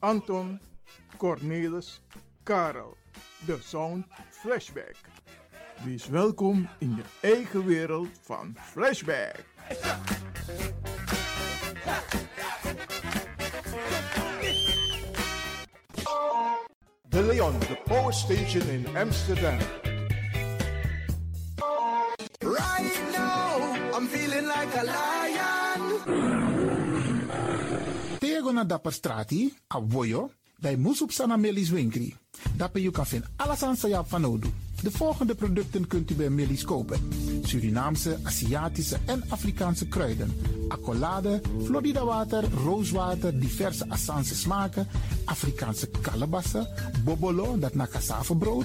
Anton, Cornelis, Karel. De Sound Flashback. Wees welkom in je eigen wereld van Flashback. De Leon, de power station in Amsterdam. Right now, I'm feeling like a lion. Tego na dapper strati, a voyo, bij Moesop Melis Winkri. Daarbij je kan vinden alles aan Sayap van Odu. De volgende producten kunt u bij Melis kopen. Surinaamse, Aziatische en Afrikaanse kruiden. Accolade, Florida water, rooswater, diverse Assange smaken. Afrikaanse kalebassen, bobolo, dat na brood,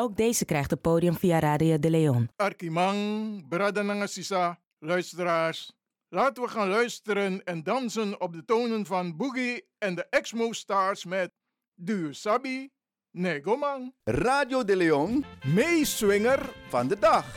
Ook deze krijgt het podium via Radio de Leon. Arkimang, Bradananga Sisa, luisteraars. Laten we gaan luisteren en dansen op de tonen van Boogie en de Exmo Stars met Duur Sabi, Negomang. Radio de Leon, meeswinger van de dag.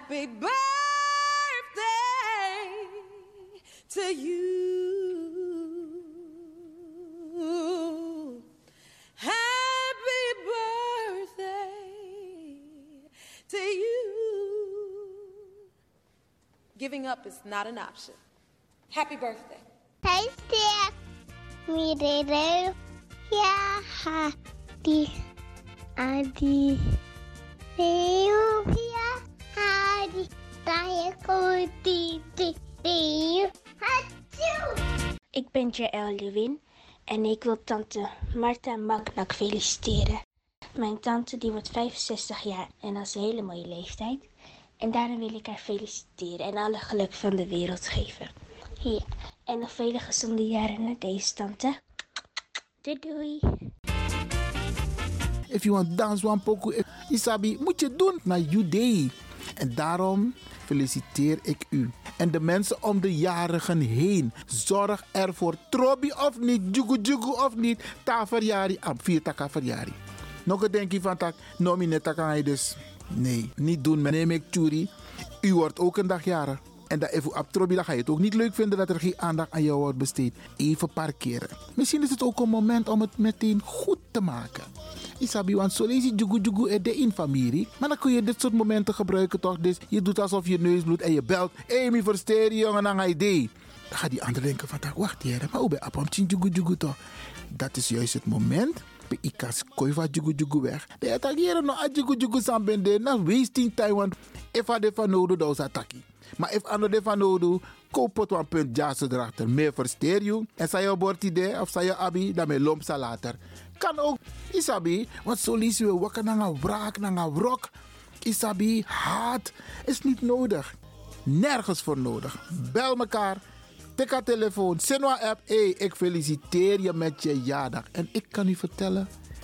Happy birthday to you. Happy birthday to you. Giving up is not an option. Happy birthday. Hey, Steph. Me, Rere. Yeah, happy. Adi. Deo, Ik ben Jaël Lewin en ik wil tante Marta Magnak feliciteren. Mijn tante die wordt 65 jaar en dat is een hele mooie leeftijd. En daarom wil ik haar feliciteren en alle geluk van de wereld geven. Ja, en nog vele gezonde jaren naar deze tante. Doei doei. If you want dance one poco, Isabi, moet je doen naar you day. En daarom feliciteer ik u. En de mensen om de jarigen heen. Zorg ervoor. Trobi of niet, jugu jugu of niet. Ta verjari, am vier taka verjari. Nog een denkje van tak, nomine je dus. Nee, niet doen. Neem ik churi. U wordt ook een dag jarig. En dat even op Trobi, dan ga je het ook niet leuk vinden dat er geen aandacht aan jou wordt besteed. Even parkeren. Misschien is het ook een moment om het meteen goed te maken. Isabi, want zo lees je jugu jugu er de in familie. Maar dan kun je dit soort momenten gebruiken toch? Dus je doet alsof je neus bloedt en je belt. Mi versteer je jongen, ga je idee. Dan gaat die ander denken van, wacht hier, maar hoe ben je jugu jugu toch? Dat is juist het moment. Bij ikas koi van jugu jugu weg. De hier no a jugu jugu sambende. Na wasting time, want de van dan is attackie. Maar if ander de van koop het een punt jazz erachter. Meer versteer je. En zei je bord idee of zei je abi, dan me lomp later. Kan ook, isabi, want zo lees je wakker naar een wraak, naar een wrok. Isabi, haat is niet nodig. Nergens voor nodig. Bel elkaar. Tik haar telefoon. Sinwa app. Hé, ik feliciteer je met je jaardag. En ik kan u vertellen.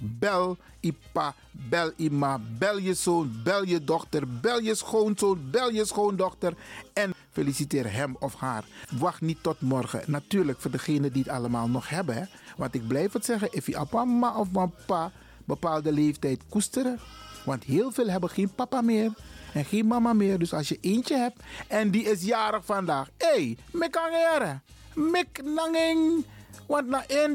Bel Ipa, bel Ima, bel je zoon, bel je dochter, bel je schoonzoon, bel je schoondochter en feliciteer hem of haar. Wacht niet tot morgen. Natuurlijk voor degenen die het allemaal nog hebben. Want ik blijf het zeggen, if je mama of papa bepaalde leeftijd koesteren. Want heel veel hebben geen papa meer en geen mama meer. Dus als je eentje hebt en die is jarig vandaag. Hé, hey, mekangere, mek nanging. Want na één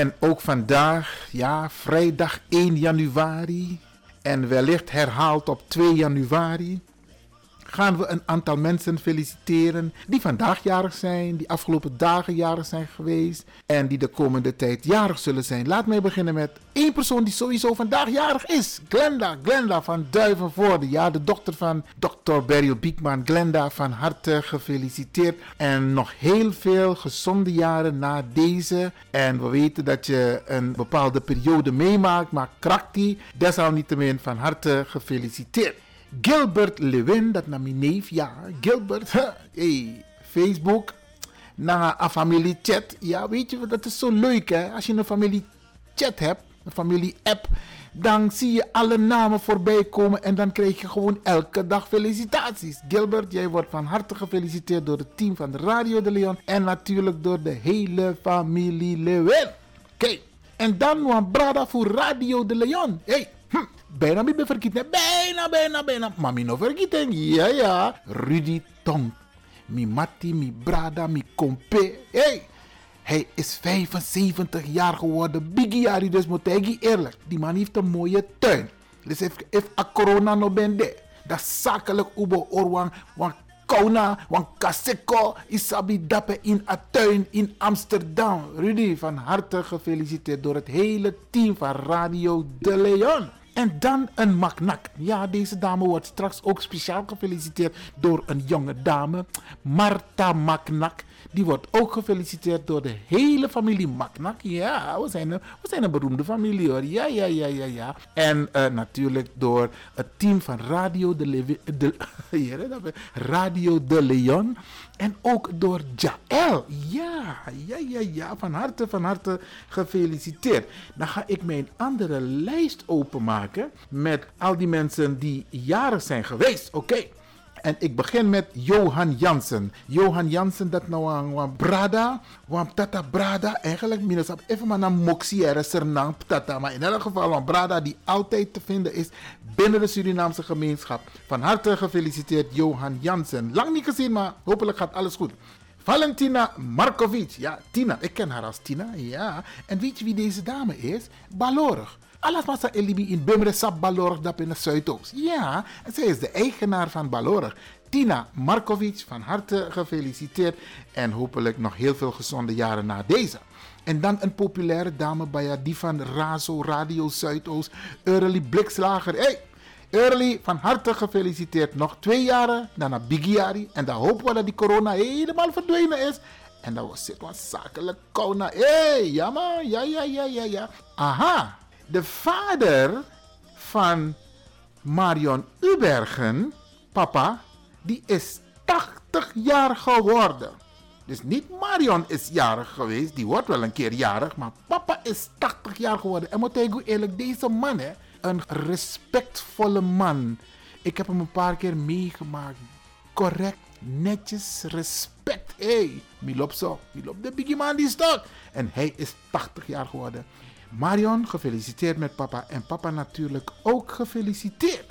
En ook vandaag, ja, vrijdag 1 januari. En wellicht herhaald op 2 januari, gaan we een aantal mensen feliciteren die vandaag jarig zijn, die afgelopen dagen jarig zijn geweest en die de komende tijd jarig zullen zijn. Laat mij beginnen met één persoon die sowieso vandaag jarig is. Glenda, Glenda van Duivenvoorde, ja, de dochter van Dr. Beryl Biekman. Glenda, van harte gefeliciteerd en nog heel veel gezonde jaren na deze. En we weten dat je een bepaalde periode meemaakt, maar krakti, desalniettemin van harte gefeliciteerd. Gilbert Lewin, dat naar mijn neef, ja, Gilbert, hey, Facebook. naar een familie chat. Ja, weet je, dat is zo leuk hè. Als je een familie chat hebt, een familie app, dan zie je alle namen voorbij komen en dan krijg je gewoon elke dag felicitaties. Gilbert, jij wordt van harte gefeliciteerd door het team van Radio de Leon en natuurlijk door de hele familie Lewin. Oké, en dan een brada voor Radio de Leon. Hey, hm. bijna niet vergeten, bijna, bijna, bijna. Maar mi no vergeten, ja, ja. Rudy Tong, mi matti, mi brada, mi kompe. Hey, hij is 75 jaar geworden. Biggie Jari, dus moet ik eerlijk. Die man heeft een mooie tuin. Dus if, if a corona no ben de, dat zakelijk ubo orwang, want kauna, want kaseko, isabi dappe in a tuin in Amsterdam. Rudy, van harte gefeliciteerd door het hele team van Radio De Leon. En dan een maknak. Ja, deze dame wordt straks ook speciaal gefeliciteerd door een jonge dame, Marta Maknak. Die wordt ook gefeliciteerd door de hele familie Maknak. Ja, we zijn een, we zijn een beroemde familie hoor. Ja, ja, ja, ja, ja. En uh, natuurlijk door het team van Radio de, de, Radio de Leon. En ook door Jaël. Ja, ja, ja, ja. Van harte, van harte gefeliciteerd. Dan ga ik mijn andere lijst openmaken met al die mensen die jarig zijn geweest. Oké. En ik begin met Johan Jansen. Johan Jansen, dat nou een, brada, een tata brada. Eigenlijk, minus even maar naar Moxière, Sernang, tata. Maar in elk geval een brada die altijd te vinden is binnen de Surinaamse gemeenschap. Van harte gefeliciteerd, Johan Jansen. Lang niet gezien, maar hopelijk gaat alles goed. Valentina Markovic. Ja, Tina. Ik ken haar als Tina. Ja. En weet je wie deze dame is? Balorig. Alles massa elibi in Bumre Sap Balorg dat in de Zuidoost. Ja, en zij is de eigenaar van Balorg. Tina Markovic, van harte gefeliciteerd. En hopelijk nog heel veel gezonde jaren na deze. En dan een populaire dame bij die van Razo Radio Zuidoost, Early Blikslager. Hey, Early, van harte gefeliciteerd. Nog twee jaren, naar Bigiari. En dan hopen we dat die corona helemaal verdwenen is. En dan was het wat zakelijk corona. Hé, hey, ja ja, ja, ja, ja, ja. Aha, de vader van Marion Ubergen, papa, die is 80 jaar geworden. Dus niet Marion is jarig geweest, die wordt wel een keer jarig, maar papa is 80 jaar geworden. En moet ik eerlijk, deze man, hè, een respectvolle man. Ik heb hem een paar keer meegemaakt. Correct, netjes, respect. Hé, hey, Milop zo, Milop de biggie man die stok. En hij is 80 jaar geworden. Marion, gefeliciteerd met papa. En papa natuurlijk ook gefeliciteerd.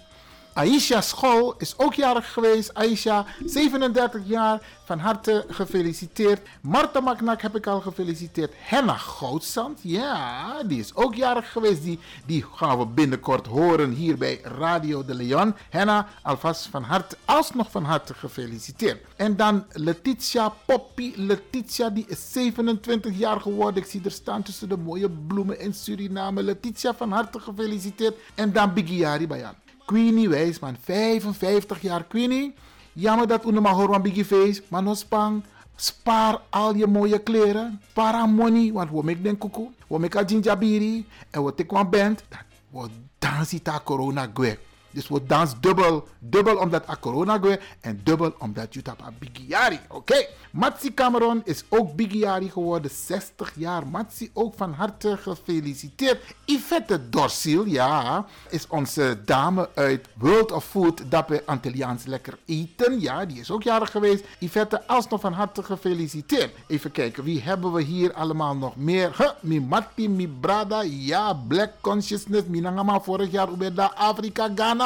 Aisha School is ook jarig geweest. Aisha, 37 jaar, van harte gefeliciteerd. Marta Maknak heb ik al gefeliciteerd. Henna Goudzand, ja, die is ook jarig geweest. Die, die gaan we binnenkort horen hier bij Radio de Leon. Henna, alvast van harte, alsnog van harte gefeliciteerd. En dan Letitia Poppy. Letitia, die is 27 jaar geworden. Ik zie er staan tussen de mooie bloemen in Suriname. Letitia, van harte gefeliciteerd. En dan Bigiari Bayan. Queenie Wijsman, 55 jaar Queenie. Jammer dat u maar hoort van Biggie Face, maar no spang. Spaar al je mooie kleren. Spaar money, want we maken den koekoe. We maken ginjabiri. En we een band. We dansen corona gwe. Dus we dans dubbel. Dubbel omdat a corona gwe. En dubbel omdat je tap a bigiari. Oké. Okay. Matsi Cameron is ook bigiari geworden. 60 jaar. Matsi ook van harte gefeliciteerd. Yvette Dorsil, ja, is onze dame uit World of Food. Dat we Antilliaans lekker eten. Ja, die is ook jarig geweest. Yvette, alsnog van harte gefeliciteerd. Even kijken, wie hebben we hier allemaal nog meer? Huh, mi Matti, mi Brada. Ja, Black Consciousness. Minangama vorig jaar Ubeda Afrika, Ghana.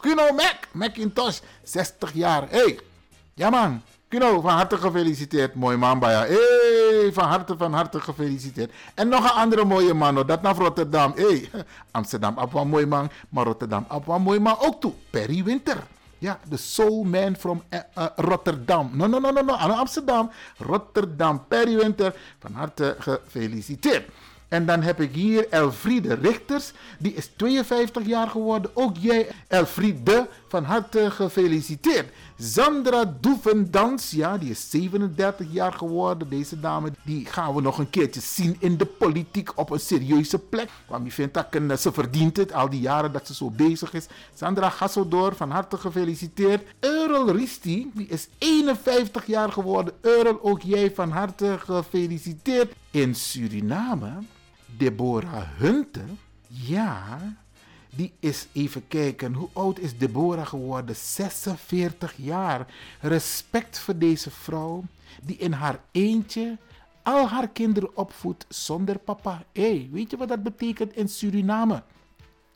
Kuno Mac, Macintosh, 60 jaar. Hey, ja man. Kuno, van harte gefeliciteerd. Mooi man jou. Hey, van harte, van harte gefeliciteerd. En nog een andere mooie man, dat naar Rotterdam. Hey, Amsterdam, op een mooi man. Maar Rotterdam, een mooi man ook toe. Perry Winter. Ja, de soul man from uh, uh, Rotterdam. No, no, no, no, no. Amsterdam. Rotterdam, Perry Winter. Van harte gefeliciteerd. En dan heb ik hier Elfriede Richters, die is 52 jaar geworden. Ook jij, Elfriede, van harte gefeliciteerd. Zandra Doevendans, ja, die is 37 jaar geworden. Deze dame, die gaan we nog een keertje zien in de politiek op een serieuze plek. Want je vindt dat ze verdient het, al die jaren dat ze zo bezig is. Sandra Gassodor, van harte gefeliciteerd. Earl Risti, die is 51 jaar geworden. Earl, ook jij van harte gefeliciteerd. In Suriname, Deborah Hunten, ja, die is even kijken. Hoe oud is Deborah geworden? 46 jaar. Respect voor deze vrouw die in haar eentje al haar kinderen opvoedt zonder papa. Hé, weet je wat dat betekent in Suriname?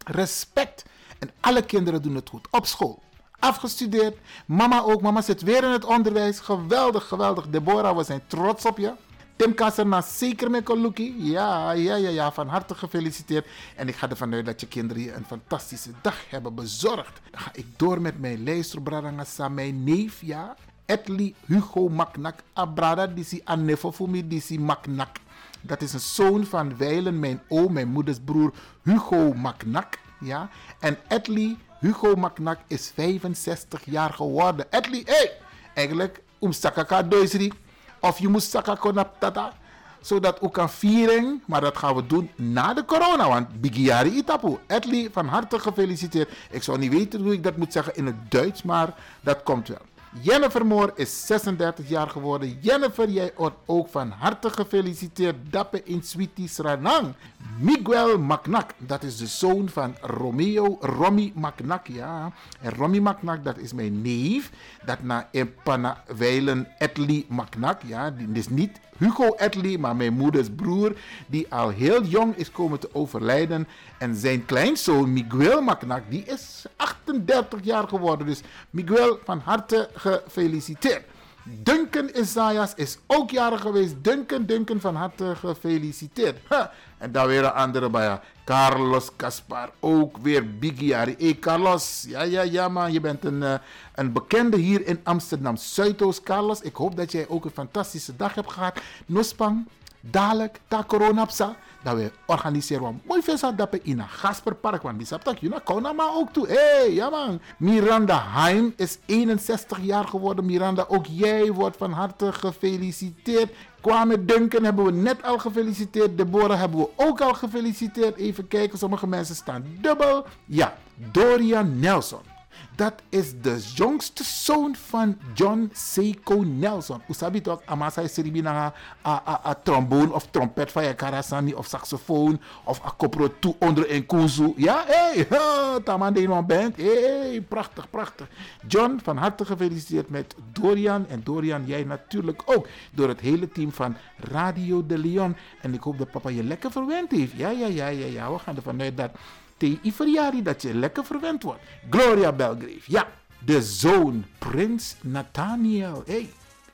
Respect. En alle kinderen doen het goed op school. Afgestudeerd. Mama ook. Mama zit weer in het onderwijs. Geweldig, geweldig. Deborah, we zijn trots op je. Tim Kasserna, zeker met Koluki. Ja, ja, ja, ja, van harte gefeliciteerd. En ik ga ervan uit dat je kinderen je een fantastische dag hebben bezorgd. Dan ga ik door met mijn lijsterbradangasa, mijn neef, ja. Etli Hugo Maknak, Abrada, disi Annefofumi, disi Maknak. Dat is een zoon van Weilen, mijn oom, mijn moeders broer Hugo Maknak. Ja. En Etli Hugo Maknak is 65 jaar geworden. Etli! Hey, eigenlijk, umsakaka doisri. Of je moet konap tata. Zodat ook kan vieren. Maar dat gaan we doen na de corona. Want Bigiari Itapu. Edley, van harte gefeliciteerd. Ik zou niet weten hoe ik dat moet zeggen in het Duits. Maar dat komt wel. Jennifer Moore is 36 jaar geworden. Jennifer, jij wordt ook van harte gefeliciteerd. Dappe in Sweetie Sranang. Miguel Macnak, dat is de zoon van Romeo, Romy Macnak, ja. En Romy Macnak, dat is mijn neef. Dat na Empana Weilen Etli Macnak, ja. Die is niet Hugo Etli, maar mijn moeders broer, die al heel jong is komen te overlijden. En zijn kleinzoon Miguel Macnak, die is 38 jaar geworden. Dus Miguel, van harte gefeliciteerd. Duncan Isaias is ook jarig geweest. Duncan, Duncan, van harte gefeliciteerd. En dan weer een andere bij Carlos Caspar, ook weer Biggie Hey Carlos, ja, ja, ja man, je bent een, uh, een bekende hier in Amsterdam Zuidoost. Carlos, ik hoop dat jij ook een fantastische dag hebt gehad. Nospang, dadelijk, ta corona dat we organiseren een mooi feest dat in een Gasperpark. Want die dat je kan maar ook toe. Hey, ja man. Miranda Heim is 61 jaar geworden. Miranda, ook jij wordt van harte gefeliciteerd. Kwame Duncan hebben we net al gefeliciteerd. Deborah hebben we ook al gefeliciteerd. Even kijken, sommige mensen staan dubbel. Ja, Dorian Nelson. Dat is de jongste zoon van John Seiko Nelson. Usabi toch, amasa is na a trombone of trompet van karasani of saxofoon of a kopro toe onder een kuzu. Ja, hé, hey, taman de band. Hey, prachtig, prachtig. John, van harte gefeliciteerd met Dorian. En Dorian, jij natuurlijk ook. Door het hele team van Radio de Leon. En ik hoop dat papa je lekker verwend heeft. Ja, ja, ja, ja, ja. We gaan ervan uit dat tegen dat je lekker verwend wordt. Gloria Belgrave, ja, de zoon, prins Nathaniel. Hey,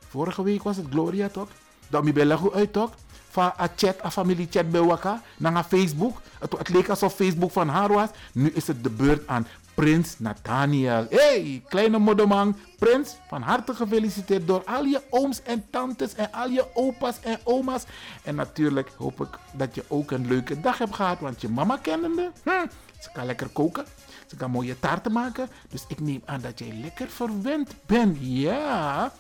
vorige week was het Gloria toch? Dat mi bella goed uit toch? Van een chat, een familie chat bij elkaar, naar Facebook. Het, het leek alsof Facebook van haar was. Nu is het de beurt aan Prins Nathaniel. hey, kleine modderman. Prins, van harte gefeliciteerd door al je ooms en tantes en al je opa's en oma's. En natuurlijk hoop ik dat je ook een leuke dag hebt gehad, want je mama kennende, hm, ze kan lekker koken. Ze kan mooie taarten maken. Dus ik neem aan dat jij lekker verwend bent. Ja.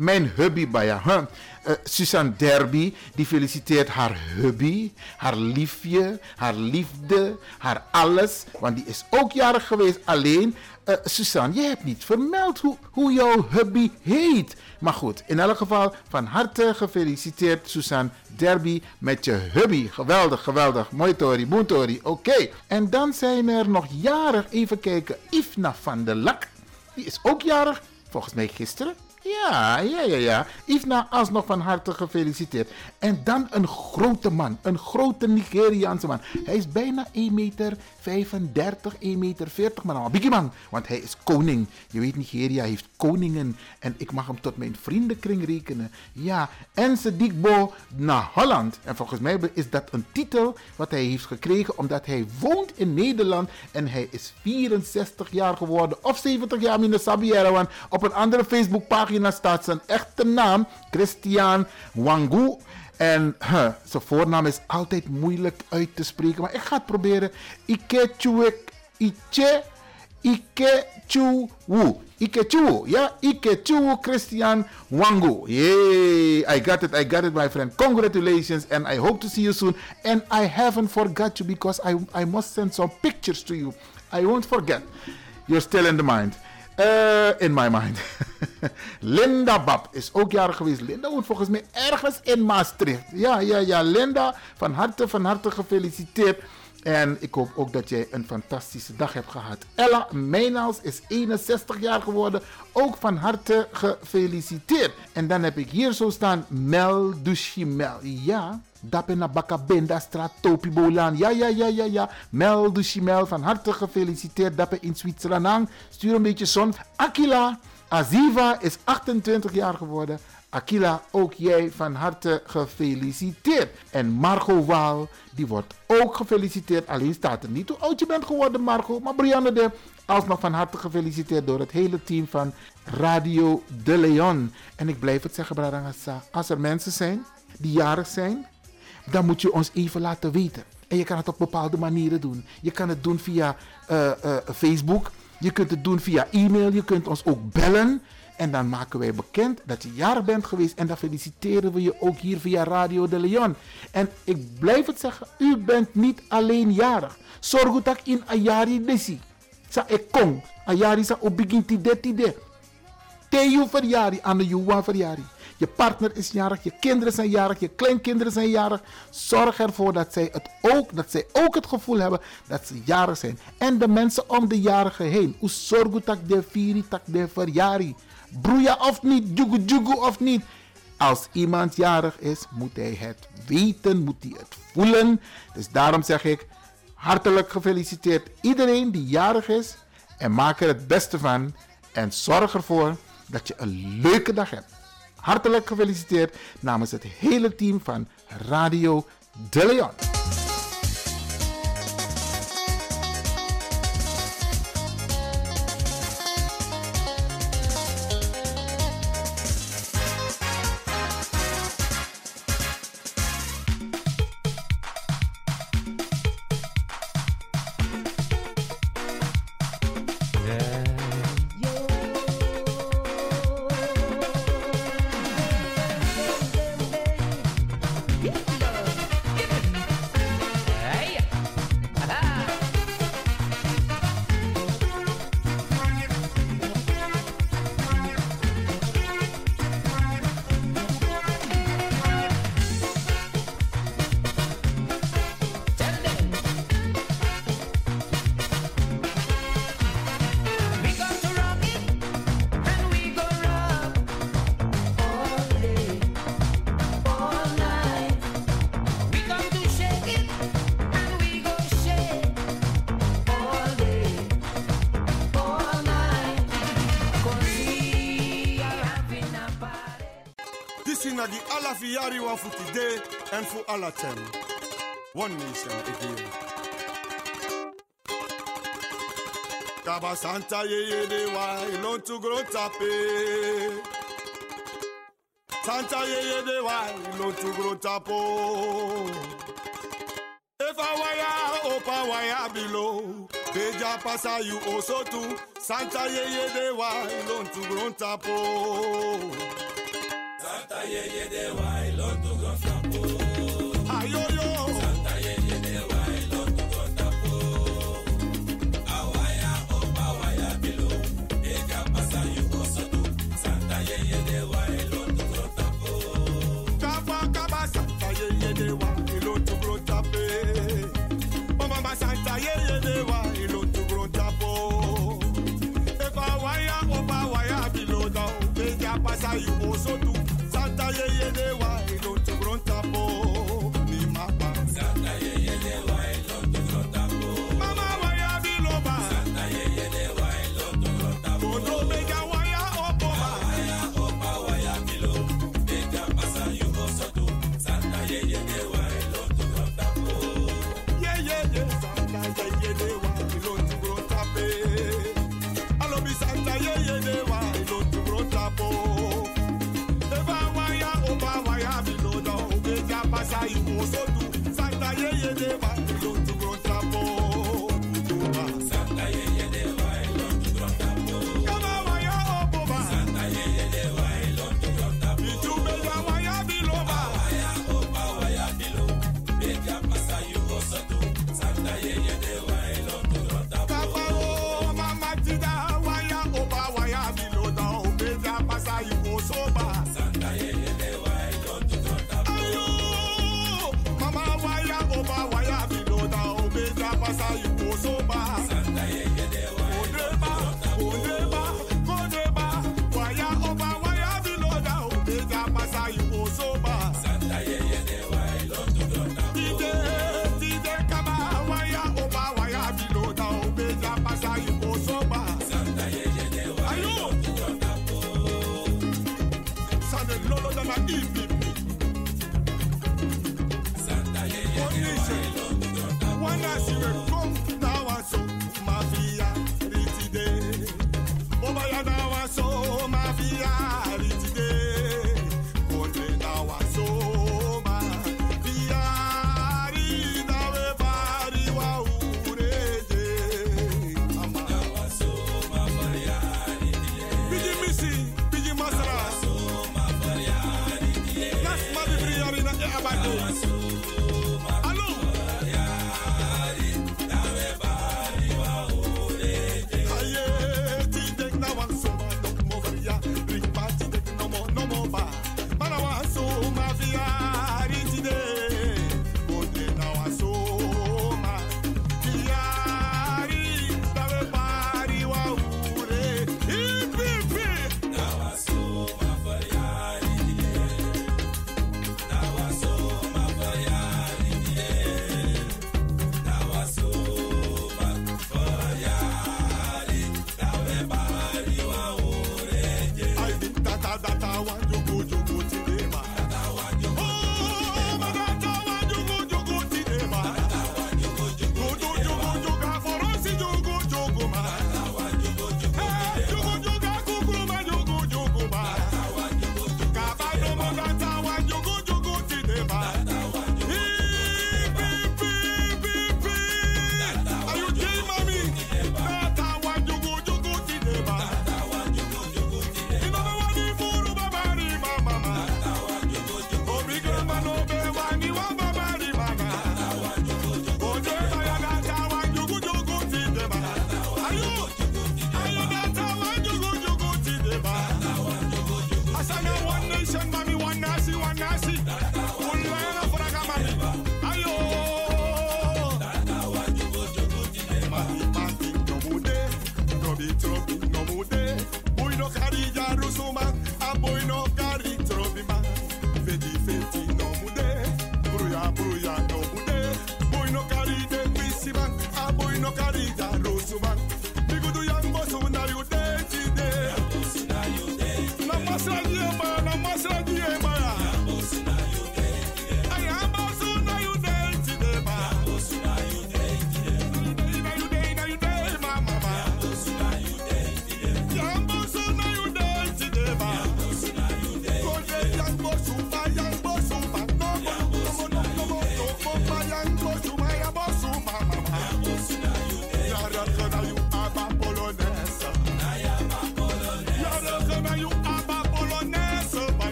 Mijn hubby bij huh? uh, Susan Derby, die feliciteert haar hubby, haar liefje, haar liefde, haar alles. Want die is ook jarig geweest. Alleen, uh, Susan, je hebt niet vermeld hoe, hoe jouw hubby heet. Maar goed, in elk geval van harte gefeliciteerd Susan Derby met je hubby. Geweldig, geweldig. Mooi Tori, boen Tori. Oké. En dan zijn er nog jarig, even kijken, Ifna van der Lak. Die is ook jarig, volgens mij gisteren. Ja, ja, ja, ja. Ifna alsnog van harte gefeliciteerd. En dan een grote man, een grote Nigeriaanse man. Hij is bijna 1 meter 35, 1 meter 40, maar een biggie man. Want hij is koning. Je weet, Nigeria heeft koningen. En ik mag hem tot mijn vriendenkring rekenen. Ja, en Sedikbo naar Holland. En volgens mij is dat een titel wat hij heeft gekregen omdat hij woont in Nederland. En hij is 64 jaar geworden. Of 70 jaar, meneer Sabiera. Want op een andere Facebookpagina staat zijn echte naam. Christian Wangu. En huh, zijn voornaam is altijd moeilijk uit te spreken. Maar ik ga het proberen. Ikechuwek. Iche. Ikechuwu. Ikechuwu. Ja, Ikechuwu Christian Wango. Yay. I got it. I got it, my friend. Congratulations. And I hope to see you soon. And I haven't forgot you because I, I must send some pictures to you. I won't forget. You're still in the mind. Uh, in my mind. Linda Bab is ook jarig geweest. Linda woont volgens mij ergens in Maastricht. Ja, ja, ja. Linda, van harte, van harte gefeliciteerd. En ik hoop ook dat jij een fantastische dag hebt gehad. Ella Meynals is 61 jaar geworden. Ook van harte gefeliciteerd. En dan heb ik hier zo staan Mel Dushimel. Ja, Dapena Bakabenda straat Topi Bolan. Ja, ja, ja, ja, ja. Mel Dushimel, van harte gefeliciteerd. Dappen in Zwitserland. Stuur een beetje zon. Akila Aziva is 28 jaar geworden. Akila, ook jij van harte gefeliciteerd. En Margot Waal, die wordt ook gefeliciteerd. Alleen staat er niet hoe oud je bent geworden, Margot. Maar Brianne de, alsnog van harte gefeliciteerd door het hele team van Radio De Leon. En ik blijf het zeggen, Bradangasa. Als er mensen zijn die jarig zijn, dan moet je ons even laten weten. En je kan het op bepaalde manieren doen. Je kan het doen via uh, uh, Facebook. Je kunt het doen via e-mail. Je kunt ons ook bellen. En dan maken wij bekend dat je jarig bent geweest. En dan feliciteren we je ook hier via Radio de Leon. En ik blijf het zeggen, u bent niet alleen jarig. Zorg dat in Ayari desi. Sa ik kom. Ayari sa obiginti deti de. Teju verjari aan de Juwa verjari. Je partner is jarig, je kinderen zijn jarig, je kleinkinderen zijn jarig. Zorg ervoor dat zij, het ook, dat zij ook het gevoel hebben dat ze jarig zijn. En de mensen om de jarigen heen. Zorg dat de viri, tak de verjari. Broeia of niet, jugu jugu of niet. Als iemand jarig is, moet hij het weten, moet hij het voelen. Dus daarom zeg ik, hartelijk gefeliciteerd iedereen die jarig is. En maak er het beste van. En zorg ervoor dat je een leuke dag hebt. Hartelijk gefeliciteerd namens het hele team van Radio De Leon. Yari wa for today and for all of them. One nation again. Kaba Santa ye ye de wa ilon to grow tape. Santa ye ye de wa ilon to grow tapo. If I wire opa wire below. Beja pasa you also too. Santa ye ye de wa ilon to grow tapo. Santa ye ye de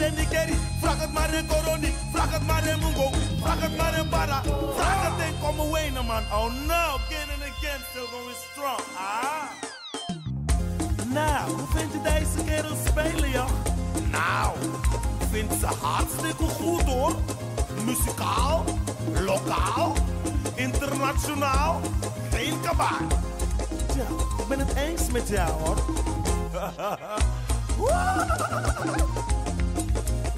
Maar in Nikeri, vraag het maar in Coroni, vraag het maar in Mungo, vraag het maar in Para. Vraag het in Come Away, man. Oh no, again and again, still going strong. Ah. Nou, hoe vind je deze kerel spelen, joh? Nou, vind ze hartstikke goed, hoor. Muzikaal, lokaal, internationaal, geen kabaal. Ja, ik ben het eens met jou, hoor.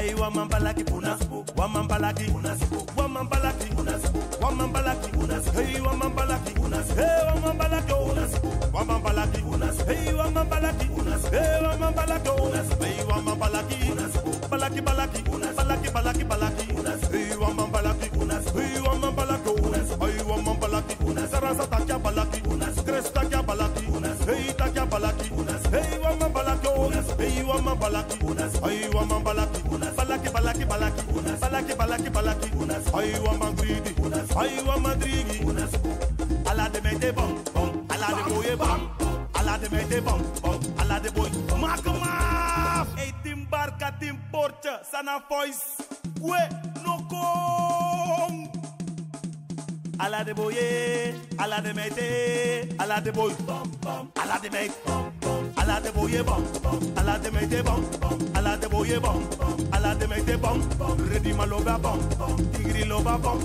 ai wamambalaki wamambalaki wamambalaki wamambalaki hey wamambalaki hey wamambalaki wamambalaki hey wamambalaki hey wamambalaki hey wamambalaki balaki balaki balaki balaki balaki hey wamambalaki hey wamambalaki hey wamambalaki sarasa takia balaki stress takia balaki hey takia balaki hey wamambalaki hey wamambalaki palaki palaki unas hoy wa madridi unas wa madridi. Unas ala de mete ala de boye ala de mete ala de boy ei timbarca sana voice. We no com ala de boye ala de mete ala de boy ala de mete ala te boye bon, ala te mete bon, ala te boye bon, ala te mete bon, ready ma love ya bon, tigri love ya bon,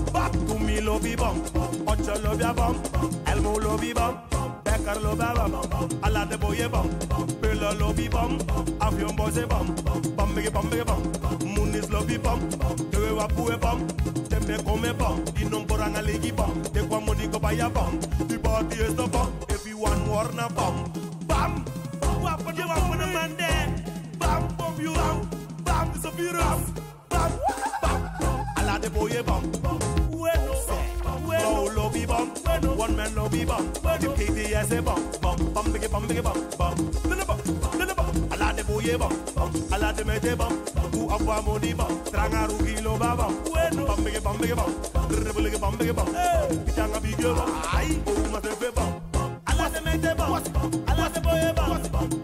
to mi love ya bon, ocho love ya bon, elmo love ya bon, becker love ya bon, ala te boye bon, pillow love ya bon, avion boss ya bon, bambege bambege bon, moon wa love ya bon, tewe wapu come bon, tembe kome bon, inomboranga legi bon, te kwa moni kobaya bon, the body is the bomb, everyone warna bomb you up on a man there. Bam, bump you out. Bam, disappear us. Bam, bam. Ala de boye bam. Bueno, bueno. Oh, lobby bam. Bueno. One man lobby bam. Bueno. The KDS bam. Bam, bam, biggie, bam, biggie, bam, bam. Little bam, little bam. Ala de boye bam. Ala de mete bam. Tu agua moni bam. Tranga rugi lo ba bam. Bueno. Bam, biggie, bam, biggie, bam. Rrrr, biggie, bam, biggie, bam. Hey. Pichanga biggie bam. Ay. Oh, ma te fe bam mete bam, ala se boye bam,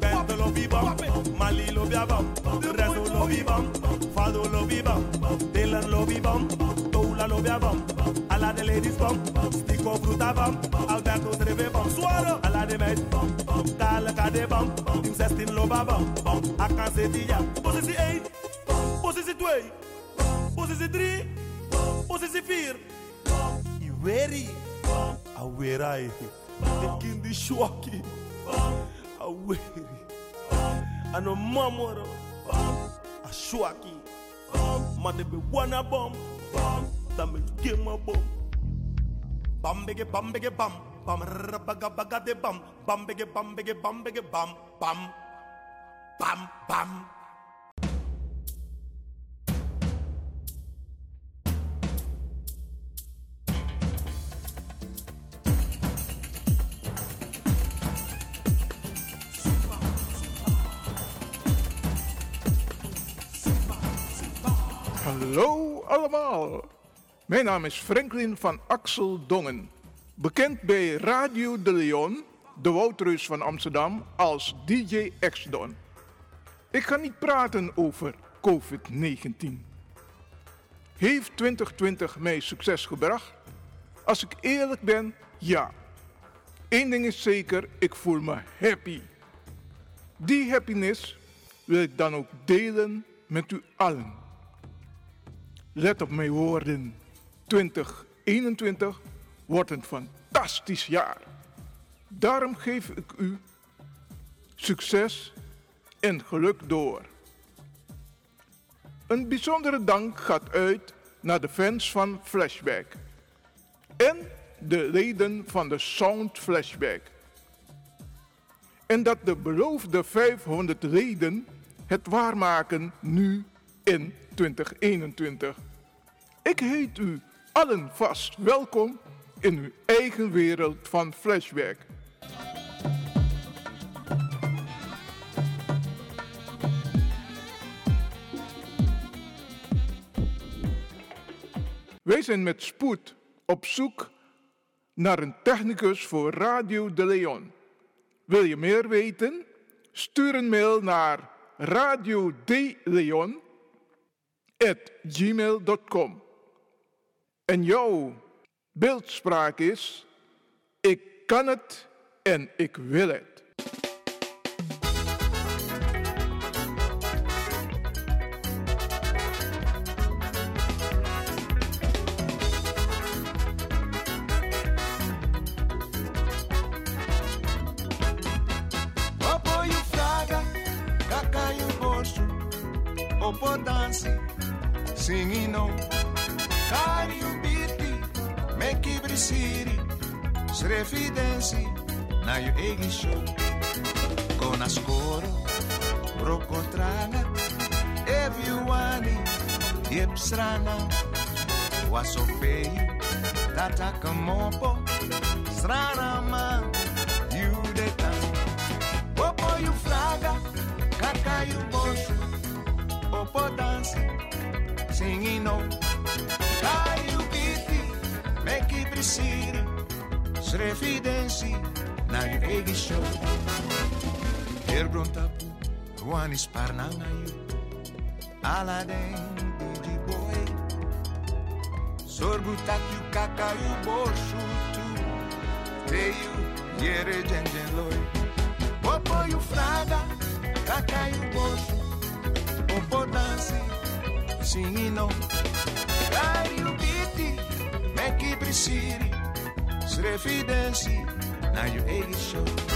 bendo lo bi bam, mali lo bi bam, rezo lo bi bam, fado lo bi bam, telan lo bi bam, toula lo bi bam, ala de ladies bam, stico bruta bam, alberto treve bam, suaro ala de meid bam, kala kade bam, tim Zestin lo ba bam, akan se tiya, posisi eight, posisi twee, posisi drie, posisi four? i weri, awerai lakini ndishi wake haweri, ana mamoro. Ashwaki. Madebe wana bom tamege mabom bambege bambege bam. Bam rabaga baga de bam. Bambege bambege bambege bam bam bam. Bam, bam. Hallo allemaal. Mijn naam is Franklin van Axel Dongen. Bekend bij Radio de Leon, de Woutreus van Amsterdam, als DJ X-Don. Ik ga niet praten over COVID-19. Heeft 2020 mij succes gebracht? Als ik eerlijk ben, ja. Eén ding is zeker, ik voel me happy. Die happiness wil ik dan ook delen met u allen. Let op mijn woorden. 2021 wordt een fantastisch jaar. Daarom geef ik u succes en geluk door. Een bijzondere dank gaat uit naar de fans van Flashback en de leden van de Sound Flashback. En dat de beloofde 500 leden het waarmaken nu in 2021. Ik heet u allen vast welkom in uw eigen wereld van Flashback. Wij zijn met spoed op zoek naar een technicus voor Radio de Leon. Wil je meer weten? Stuur een mail naar radiodeleon@gmail.com. En jouw beeldspraak is: ik kan het en ik wil het. strana wasopei tataka mopo zrarama yudeta popo yufraga kaka yuboshu popo dance singing no. Kayu biti meki prisiri srefidensi na egi show. Ergrontapu, Juan Isparnanayu, aladen. Sorgutak yukakau boshutu Teyu yere o Popoyu fraga kakayu boshu. Popo dance singino Kariu biti meki brisiri. Srefidensi na yu egi show.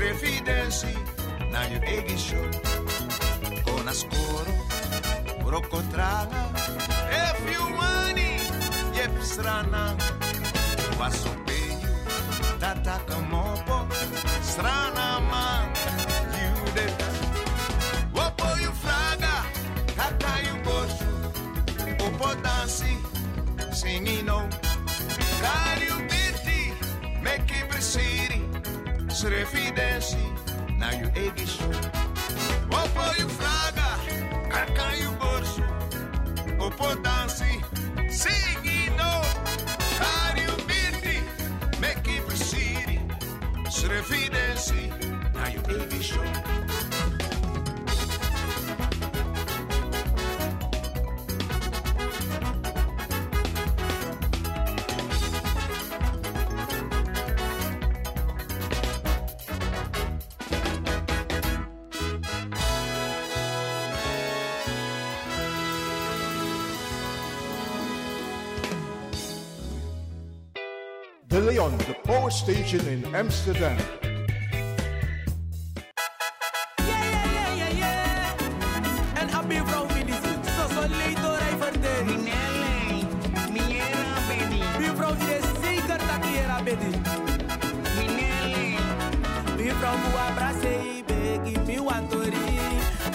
trefidensi na je egišo Ona skoro brocotrala E fiumani e strana U asopenju da taka mopo Strana man judeta Opo ju fraga kata ju o Upo dansi singino. Kralju biti meki brsi Yes, refidency, now you eggish. Opo you fraga, kaka you borsu. Opo dansi, sigi no. Kariu birti, meki prisiri. Srefidency, now you eggish.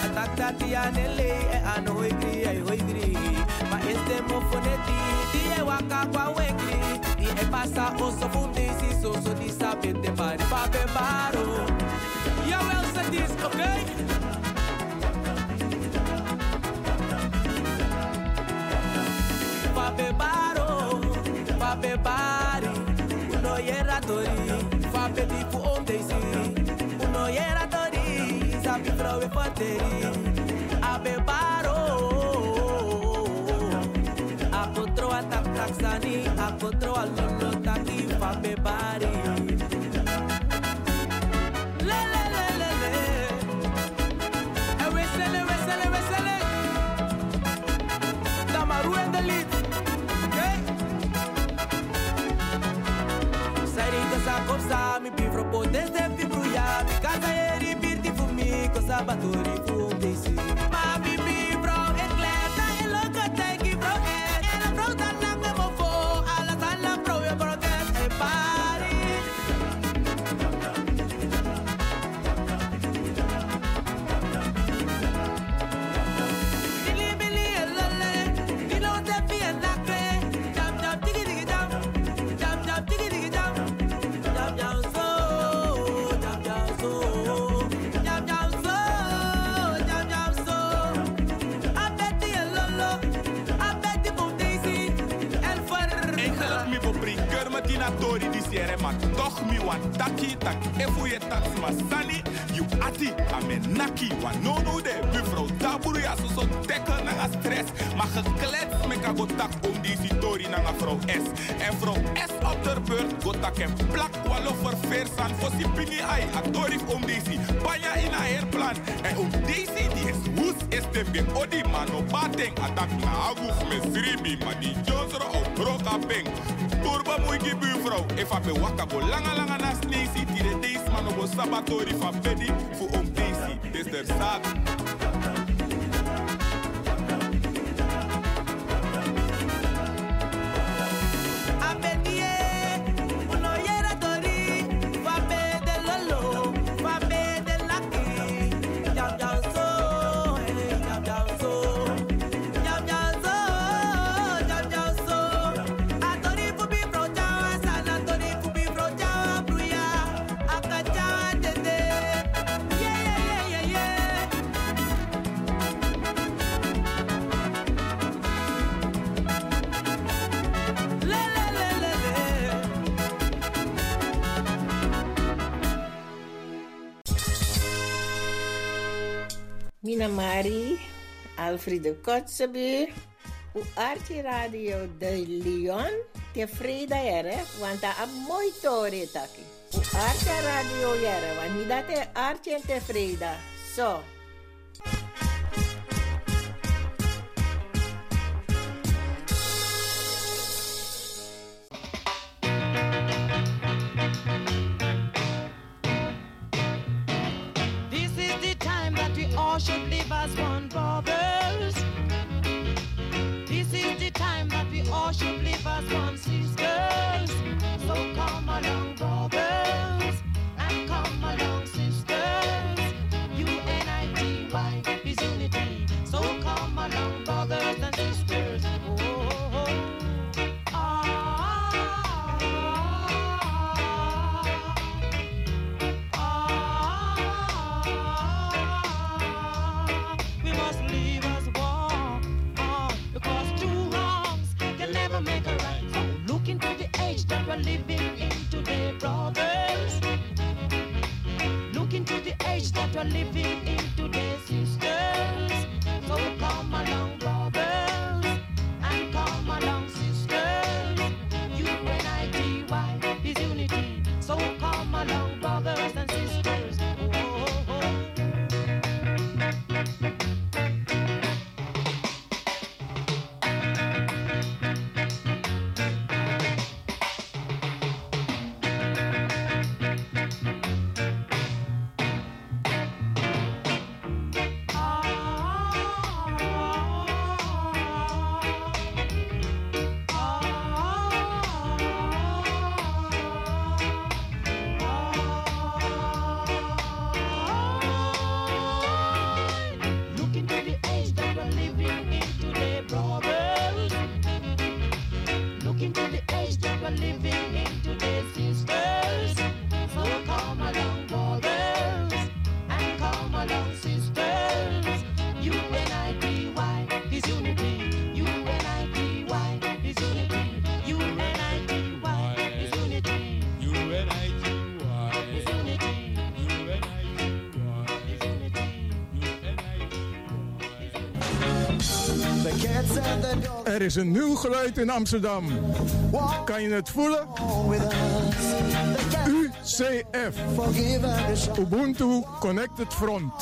Atak dat die aan ele, e aan hoi gri, e hoi gri. Maar is de mo foneti, die e waka kwa wekri. Die e passa osso fundesi, so so pete bari fa be baro Yo will say this, okay? Fa be baro, fa be bari Uno yera tori, fa be bifu om desi Uno yera tori, sabi A be baro taxani, a tap taksani, a potro a lolo Guri. Wan taki tak efu je tax ma sani you ati ame naki wan no no de buffrouw taburu ya so so tekken na a stress maar geklets me ka go tak om die tori na vrouw S en vrouw S op de beurt go tak en plak walo voor versan for si pingi ai a tori om deze banya in a herplan en om deze die is woes is de be odi mano bateng atak na aguf me sribi ma di jonsro op broka peng Turba muigi buurvrouw, if I be waka go langa langa na sneezy, tire days man go sabatori fa bedi fu om daisy, des der zaak. Mari, Alfredo Kotzebue, o Arte Radio de Leon, tevreden ere, want dat is mooi tori taki. O Arte Radio ere, want niet dat is Arte en tevreden. Zo. living Er is een nieuw geluid in Amsterdam. Kan je het voelen? UCF. Ubuntu Connected Front.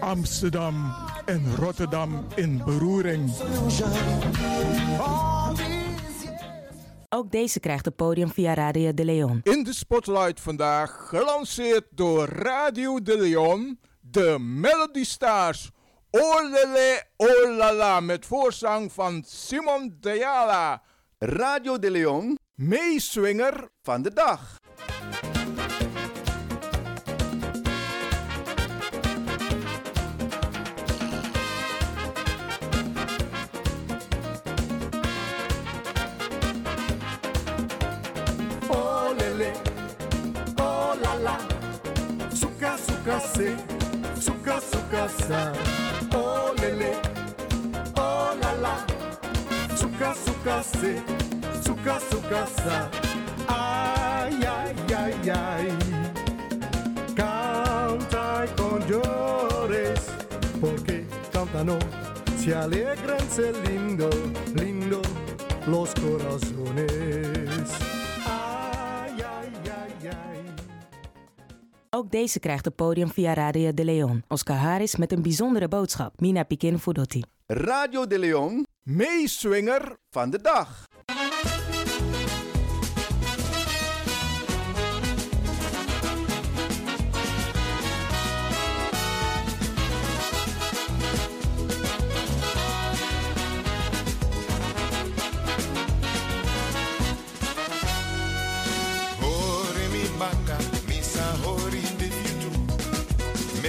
Amsterdam en Rotterdam in beroering. Ook deze krijgt het podium via Radio de Leon. In de spotlight vandaag gelanceerd door Radio de Leon, de Melody Stars. Olele Olala met voorzang van Simon Diala. Radio de Leon, meeswinger van de dag. Oh lele, oh la la, suka suka se, suka suka sa. Suka se, suka suka sa. Ay ay ay ay, canta con llores, porque cantando se alegran, se lindo, lindo los corazones. Ook deze krijgt het podium via Radio de Leon. Oscar Harris met een bijzondere boodschap. Mina Pikin Fudotti. Radio de Leon, meeswinger van de dag.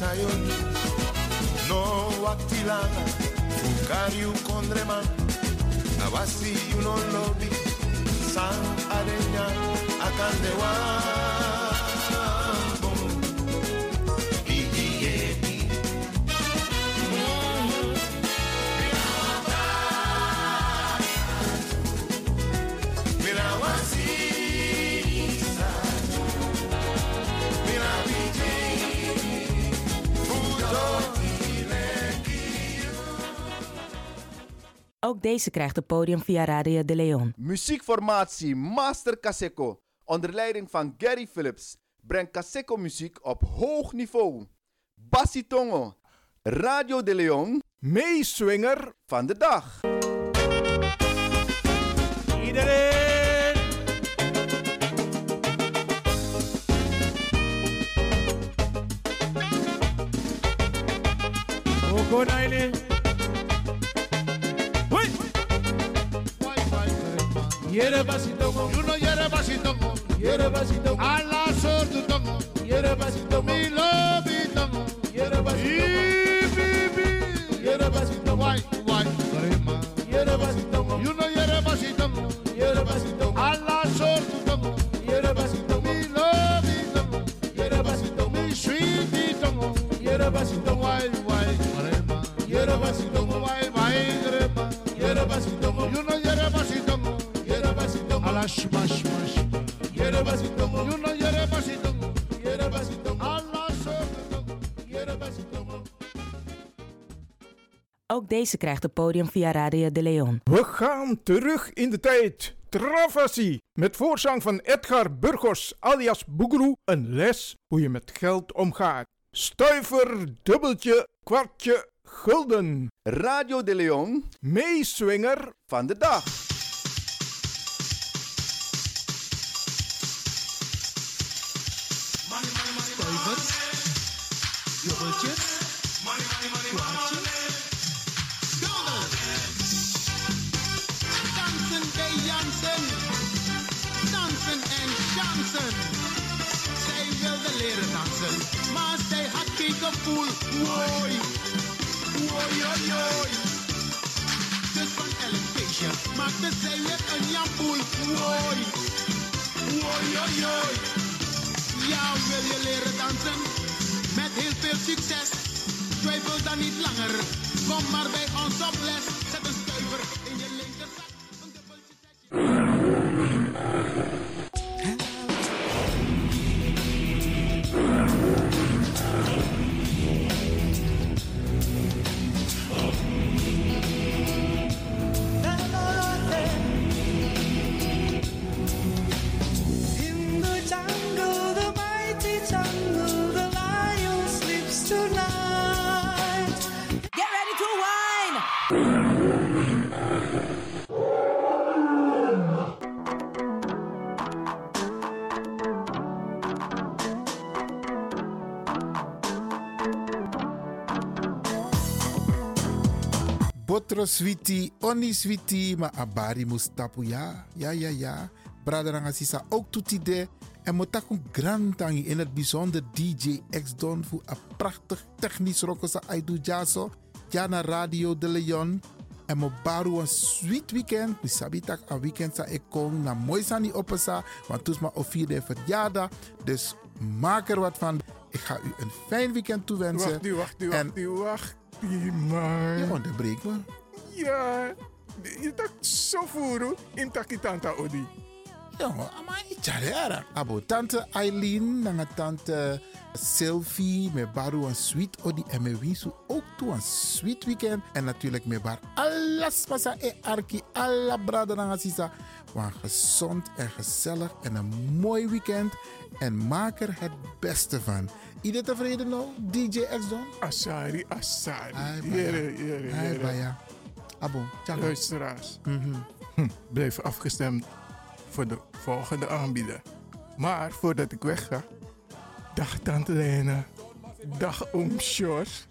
No yo Nowak tilanga Fukariu kondreman Na wasi yunolobi San areña Akandewa Ook deze krijgt het podium via Radio de Leon. Muziekformatie Master Kaseko onder leiding van Gary Phillips brengt Kaseko muziek op hoog niveau. Bassitongo, Radio de Leon, meeswinger van de dag. Iedereen. Hierbas y tomo. Y uno hierbas y tomo. Hierbas y tomo. A la sol tomo. Hierbas y tomo. Mi love y tomo. Hierbas y tomo. Y bi bi. Hierbas y tomo. Guay. Ook deze krijgt het podium via Radio de Leon. We gaan terug in de tijd. Travassi. Met voorzang van Edgar Burgos alias Boegeroe. Een les hoe je met geld omgaat. Stuiver, dubbeltje, kwartje, gulden. Radio de Leon. Meeswinger van de dag. Stuivers, dubbeltjes, had geen gevoel. Woi, woi, oi. Dus van elk feestje maakte zij weer een jamboel. Woi, woi, oi, oi. Ja, wil je leren dansen? Met heel veel succes. Twijfel dan niet langer. Kom maar bij ons op les. Zet een stuiver in je linkerzak. Een dubbeltje Botro switi, oni switi, ma abari mustapu ya. Ja, ja, ja. Braderanga sisa ook toetide. En motakun grantangi in het bijzonder DJ X-Don voor een prachtig technisch rokosa aidu jaso. Ja na Radio de Leon. En mo baru een sweet weekend. Mi sabitak een weekend sa ik kom na mooi sani opesa. Want toes ma vierde verjaardag. Dus maak er wat van. Ik ga u een fijn weekend toewensen. Wacht, u, wacht, u, En- wacht, u, wacht. u, man. Je onderbreekt me. Ja, je tak zo voeren in takitanta odi. Jongen, maar Charera. Abo tante Eileen, nanga tante Sylvie, met baru een sweet odi en me winsu ook toe een sweet weekend. En natuurlijk met bar alles pasa e arki, alla brada nanga sisa. Maar gezond en gezellig en een mooi weekend. En maak er het beste van. Iedereen tevreden nou, DJ X-Don? Asari, Asari. Ai, Jere, baya. jere, Ai, jere. baya. Abo, tjaka. Luisteraars, Mhm. hm, blijf afgestemd voor de volgende aanbieder. Maar voordat ik wegga, dag Tante Lena, dag Oom Sjors.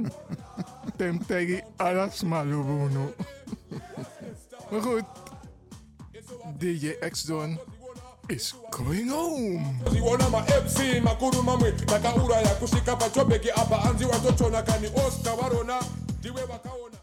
Tem tegi alles malubuno. Maar goed, DJ X-Don is going home. ziona mafc makuru mamwe takauraya kusvika pachobheki apa hanzi watochona kani oscar varona ndiwe vakaona